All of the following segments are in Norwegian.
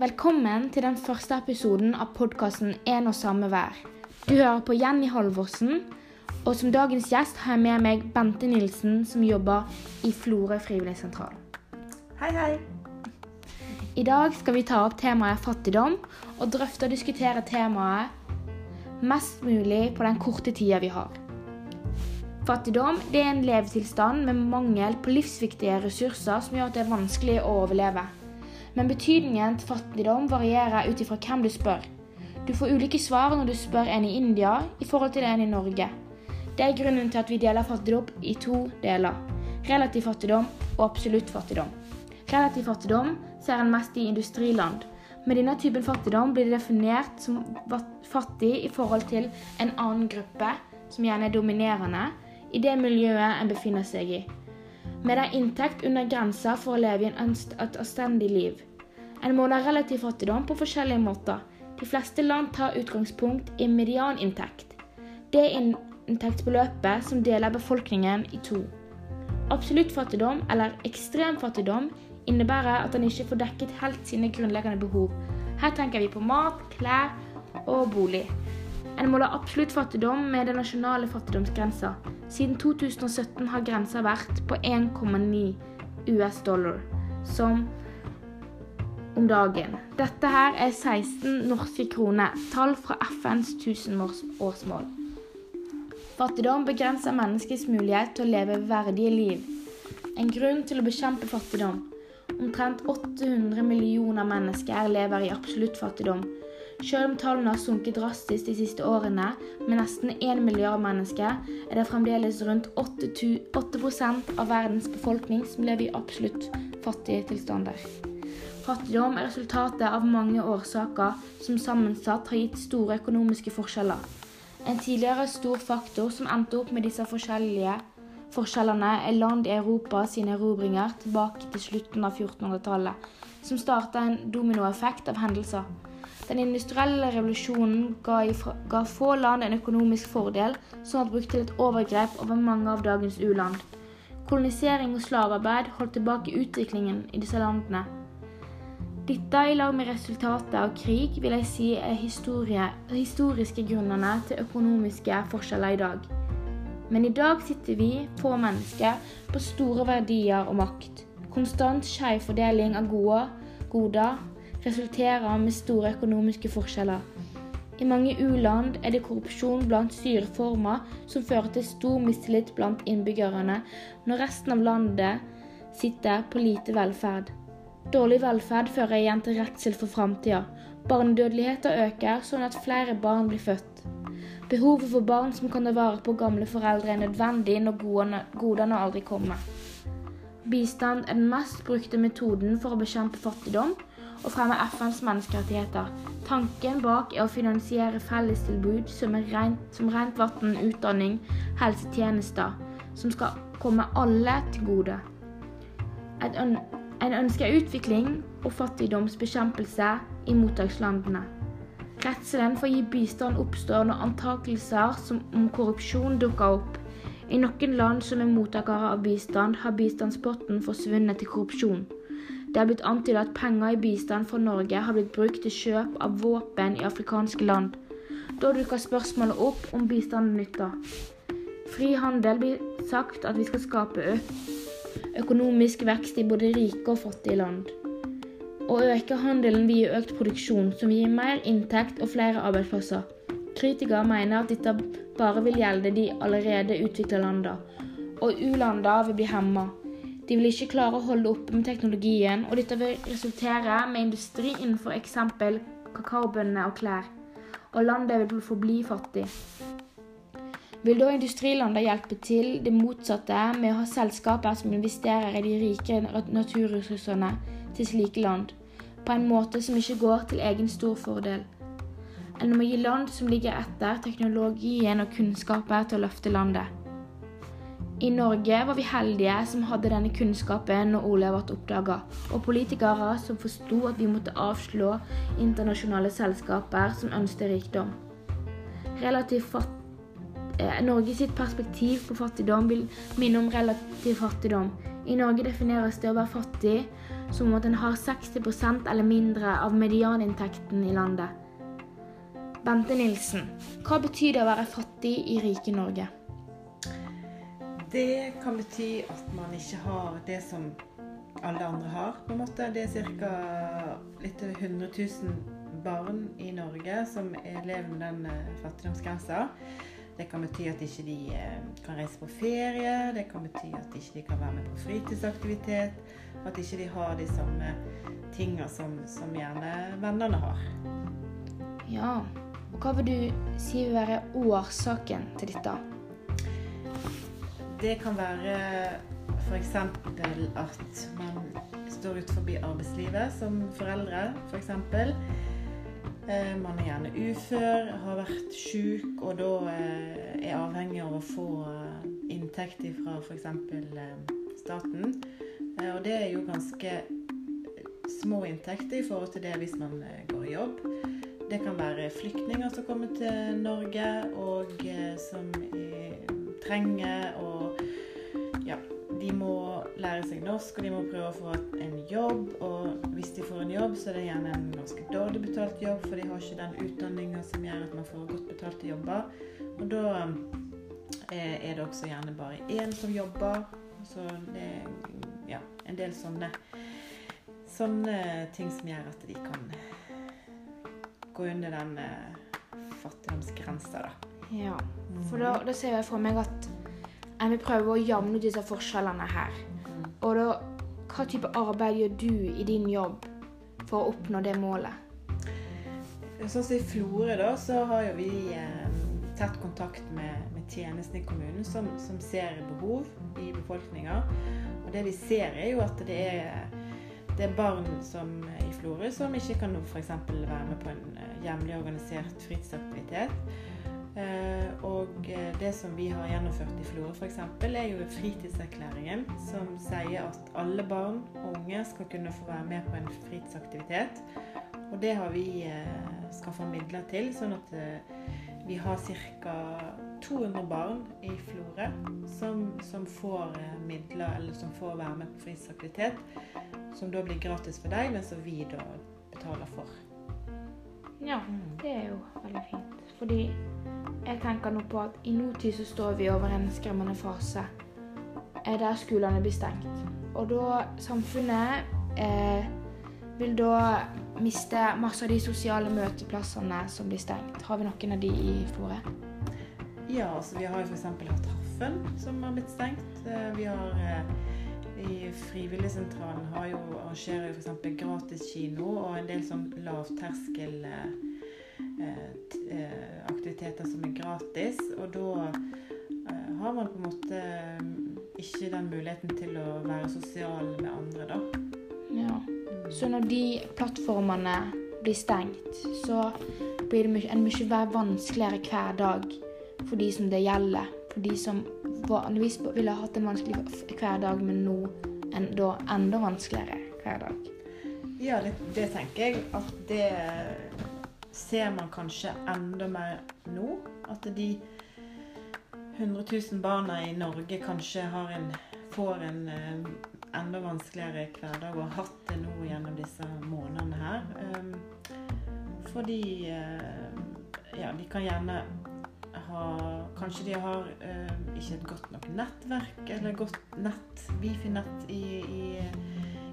Velkommen til den første episoden av podkasten En og samme vær. Du hører på Jenny Halvorsen, og som dagens gjest har jeg med meg Bente Nilsen, som jobber i Florø frivilligsentral. Hei, hei. I dag skal vi ta opp temaet fattigdom, og drøfte og diskutere temaet mest mulig på den korte tida vi har. Fattigdom det er en levetilstand med mangel på livsviktige ressurser som gjør at det er vanskelig å overleve. Men betydningen til fattigdom varierer ut ifra hvem du spør. Du får ulike svar når du spør en i India i forhold til en i Norge. Det er grunnen til at vi deler fattigdom i to deler. Relativ fattigdom og absolutt fattigdom. Relativ fattigdom ser en mest i industriland. Med denne typen fattigdom blir det definert som fattig i forhold til en annen gruppe, som gjerne er dominerende, i det miljøet en befinner seg i. Med en inntekt under grensa for å leve i et anstendig liv. En måler relativ fattigdom på forskjellige måter. De fleste land tar utgangspunkt i medianinntekt. Det inntektsbeløpet som deler befolkningen i to. Absolutt fattigdom, eller ekstrem fattigdom, innebærer at en ikke får dekket helt sine grunnleggende behov. Her tenker vi på mat, klær og bolig. En måler absolutt fattigdom med den nasjonale fattigdomsgrensa. Siden 2017 har grensa vært på 1,9 US dollar som om dagen. Dette her er 16 norske kroner, tall fra FNs tusenårsmål. Fattigdom begrenser menneskets mulighet til å leve verdige liv. En grunn til å bekjempe fattigdom. Omtrent 800 millioner mennesker lever i absolutt fattigdom. Selv om tallene har sunket drastisk de siste årene, med nesten 1 milliard mennesker, er det fremdeles rundt 8, 8 av verdens befolkning som lever i absolutt fattige tilstander. Fattigdom er resultatet av mange årsaker som sammensatt har gitt store økonomiske forskjeller. En tidligere stor faktor som endte opp med disse forskjellige forskjellene, er land i Europa sine erobringer tilbake til slutten av 1400-tallet, som starta en dominoeffekt av hendelser. Den industrielle revolusjonen ga, ifra, ga få land en økonomisk fordel, som var brukt til et overgrep over mange av dagens u-land. Kolonisering og slavearbeid holdt tilbake utviklingen i disse landene. Dette, i lag med resultatet av krig, vil jeg si er historie, historiske grunnene til økonomiske forskjeller i dag. Men i dag sitter vi, få mennesker, på store verdier og makt. Konstant skeiv fordeling av gode, goder resulterer med store økonomiske forskjeller. I mange u-land er det korrupsjon blant styreformer som fører til stor mistillit blant innbyggerne, når resten av landet sitter på lite velferd. Dårlig velferd fører igjen til redsel for framtida. Barnedødeligheten øker, sånn at flere barn blir født. Behovet for barn som kan ta vare på gamle foreldre, er nødvendig når godene aldri kommer. Bistand er den mest brukte metoden for å bekjempe fattigdom, og fremme FNs menneskerettigheter. Tanken bak er å finansiere fellestilbud som, rent, rent vann, utdanning, helsetjenester, som skal komme alle til gode. En ønsker utvikling og fattigdomsbekjempelse i mottakslandene. Redselen for å gi bistand oppstår når antakelser om korrupsjon dukker opp. I noen land som er mottakere av bistand, har bistandspotten forsvunnet til korrupsjon. Det er blitt antydet at penger i bistand fra Norge har blitt brukt til kjøp av våpen i afrikanske land. Da dukker spørsmålet opp om bistanden nytter. Fri handel blir sagt at vi skal skape økonomisk vekst i både rike og fattige land. Å øke handelen vil gi økt produksjon, som vil gi mer inntekt og flere arbeidsplasser. Kritikere mener at dette bare vil gjelde de allerede utvikla landene, og u-landene vil bli hemma. De vil ikke klare å holde oppe med teknologien, og dette vil resultere med industri innenfor eksempel kakaobønner og klær. Og landet vil forbli fattig. Vil da industrilandet hjelpe til det motsatte med å ha selskaper som investerer i de rike naturressursene til slike land, på en måte som ikke går til egen stor fordel? Eller må gi land som ligger etter teknologien og kunnskaper til å løfte landet? I Norge var vi heldige som hadde denne kunnskapen når Ole ble oppdaga, og politikere som forsto at vi måtte avslå internasjonale selskaper som ønsket rikdom. Relativt fatt eh, Norge sitt perspektiv på fattigdom vil minne om relativ fattigdom. I Norge defineres det å være fattig som at en har 60% eller mindre av medianinntekten i landet. Bente Nilsen, hva betyr det å være fattig i rike Norge? Det kan bety at man ikke har det som alle andre har, på en måte. Det er ca. litt over 100 000 barn i Norge som lever med den eh, fattigdomsgrensa. Det kan bety at ikke de ikke kan reise på ferie, det kan bety at ikke de kan være med på fritidsaktivitet, at ikke de har de samme tinga som, som gjerne vennene har. Ja, og hva vil du si vil være årsaken til dette? Det kan være f.eks. at man står utenfor arbeidslivet som foreldre, f.eks. For eksempel. man er gjerne ufør, har vært syk og da eh, er avhengig av å få eh, inntekt fra f.eks. staten. Og det er jo ganske små inntekter i forhold til det hvis man går i jobb. Det kan være flyktninger som kommer til Norge og som trenger å de må lære seg norsk, og de må prøve å få en jobb. Og hvis de får en jobb, så er det gjerne en ganske dårlig betalt jobb, for de har ikke den utdanninga som gjør at man får godt betalte jobber. Og da eh, er det også gjerne bare én som jobber. Så det er ja, en del sånne, sånne ting som gjør at de kan gå under den eh, fattigdomsgrensa, da. Ja, for da, da ser jeg for meg at jeg vil prøve å jamne ut disse forskjellene her. Og da, hva type arbeid gjør du i din jobb for å oppnå det målet? Sånn som i Florø, da, så har jo vi eh, tett kontakt med, med tjenesten i kommunen som, som, ser behov i befolkninga. Og det vi ser, er jo at det er, det er barn som, i Florø som ikke kan f.eks. være med på en eh, hjemlig organisert fritidsaktivitet. Eh, og eh, det som vi har gjennomført i Florø f.eks., er jo fritidserklæringen, som sier at alle barn og unge skal kunne få være med på en fritidsaktivitet. Og det har vi eh, skaffa midler til, sånn at vi har ca. 200 barn i Florø som, som, får midler, eller som får være med på fritidsaktivitet. Som da blir gratis for deg, men som vi da betaler for. Ja, mm. det er jo veldig fint. Fordi jeg tenker nå på at i nåtid så står vi over en skremmende fase der skolene blir stengt. Og da samfunnet eh, vil da miste masse av de sosiale møteplassene som blir stengt. Har vi noen av de i Florø? Ja, altså vi har jo f.eks. hatt Haffen, som har blitt stengt. Eh, vi har eh, i Frivilligsentralen har jo, arrangerer jo f.eks. gratis kino og en del sånn lavterskel eh, Eh, eh, aktiviteter som er gratis. Og da eh, har man på en måte ikke den muligheten til å være sosial med andre, da. Ja. Så når de plattformene blir stengt, så blir det en mye vanskeligere hver dag for de som det gjelder. For de som vanligvis ville hatt en vanskelig hverdag, men nå en, da enda vanskeligere hver dag. Ja, det, det tenker jeg at det ser man kanskje enda mer nå. At de 100 000 barna i Norge kanskje en, får en eh, enda vanskeligere hverdag og har hatt det nå gjennom disse månedene her. Um, fordi uh, ja, de kan gjerne ha Kanskje de har ikke et godt nok nettverk eller godt nett, wifi-nett i, i,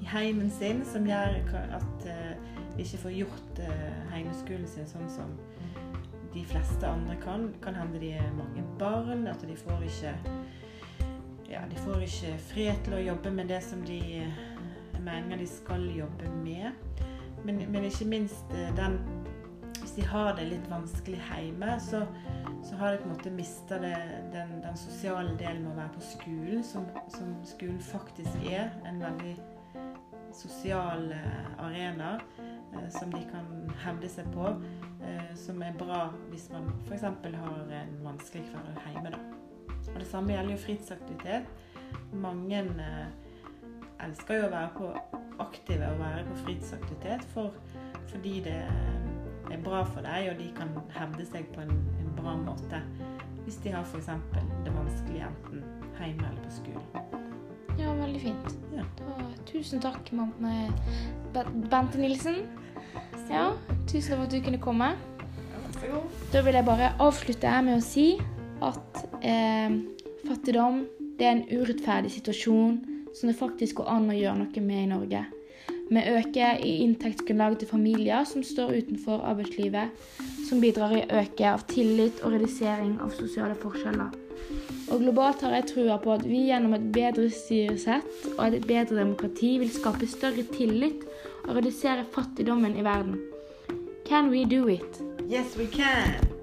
i heimen sin, som gjør at ikke får gjort eh, heimeskolen sin sånn som de fleste andre kan. Kan hende de er mange barn, at de får ikke ja, de får ikke frihet til å jobbe med det som de eh, mener de skal jobbe med. Men, men ikke minst eh, den Hvis de har det litt vanskelig hjemme, så, så har de på en måte mista den, den, sosiale delen med å være på skolen, som, som skolen faktisk er. En veldig sosial arena. Eh, som de kan hevde seg på, eh, som er bra hvis man f.eks. har en vanskelig hverdag hjemme. Da. Og Det samme gjelder jo fritidsaktivitet. Mange eh, elsker jo å være på aktive og være på fritidsaktivitet for, fordi det er bra for deg, og de kan hevde seg på en, en bra måte hvis de har f.eks. det vanskelig enten hjemme eller på skolen. Ja, veldig veldig fint. Ja. Da, tusen takk, Bente Nilsen. Ja, tusen takk for at du kunne komme. Da vil jeg bare avslutte med å si at eh, fattigdom det er en urettferdig situasjon som det faktisk går an å gjøre noe med i Norge. Vi øker i inntektsgrunnlaget til familier som står utenfor arbeidslivet, som bidrar i øke av tillit og redusering av sosiale forskjeller. Og globalt har jeg trua på at vi gjennom et bedre styresett og et bedre demokrati vil skape større tillit og redusere fattigdommen i verden. Can we do it? Yes, we can!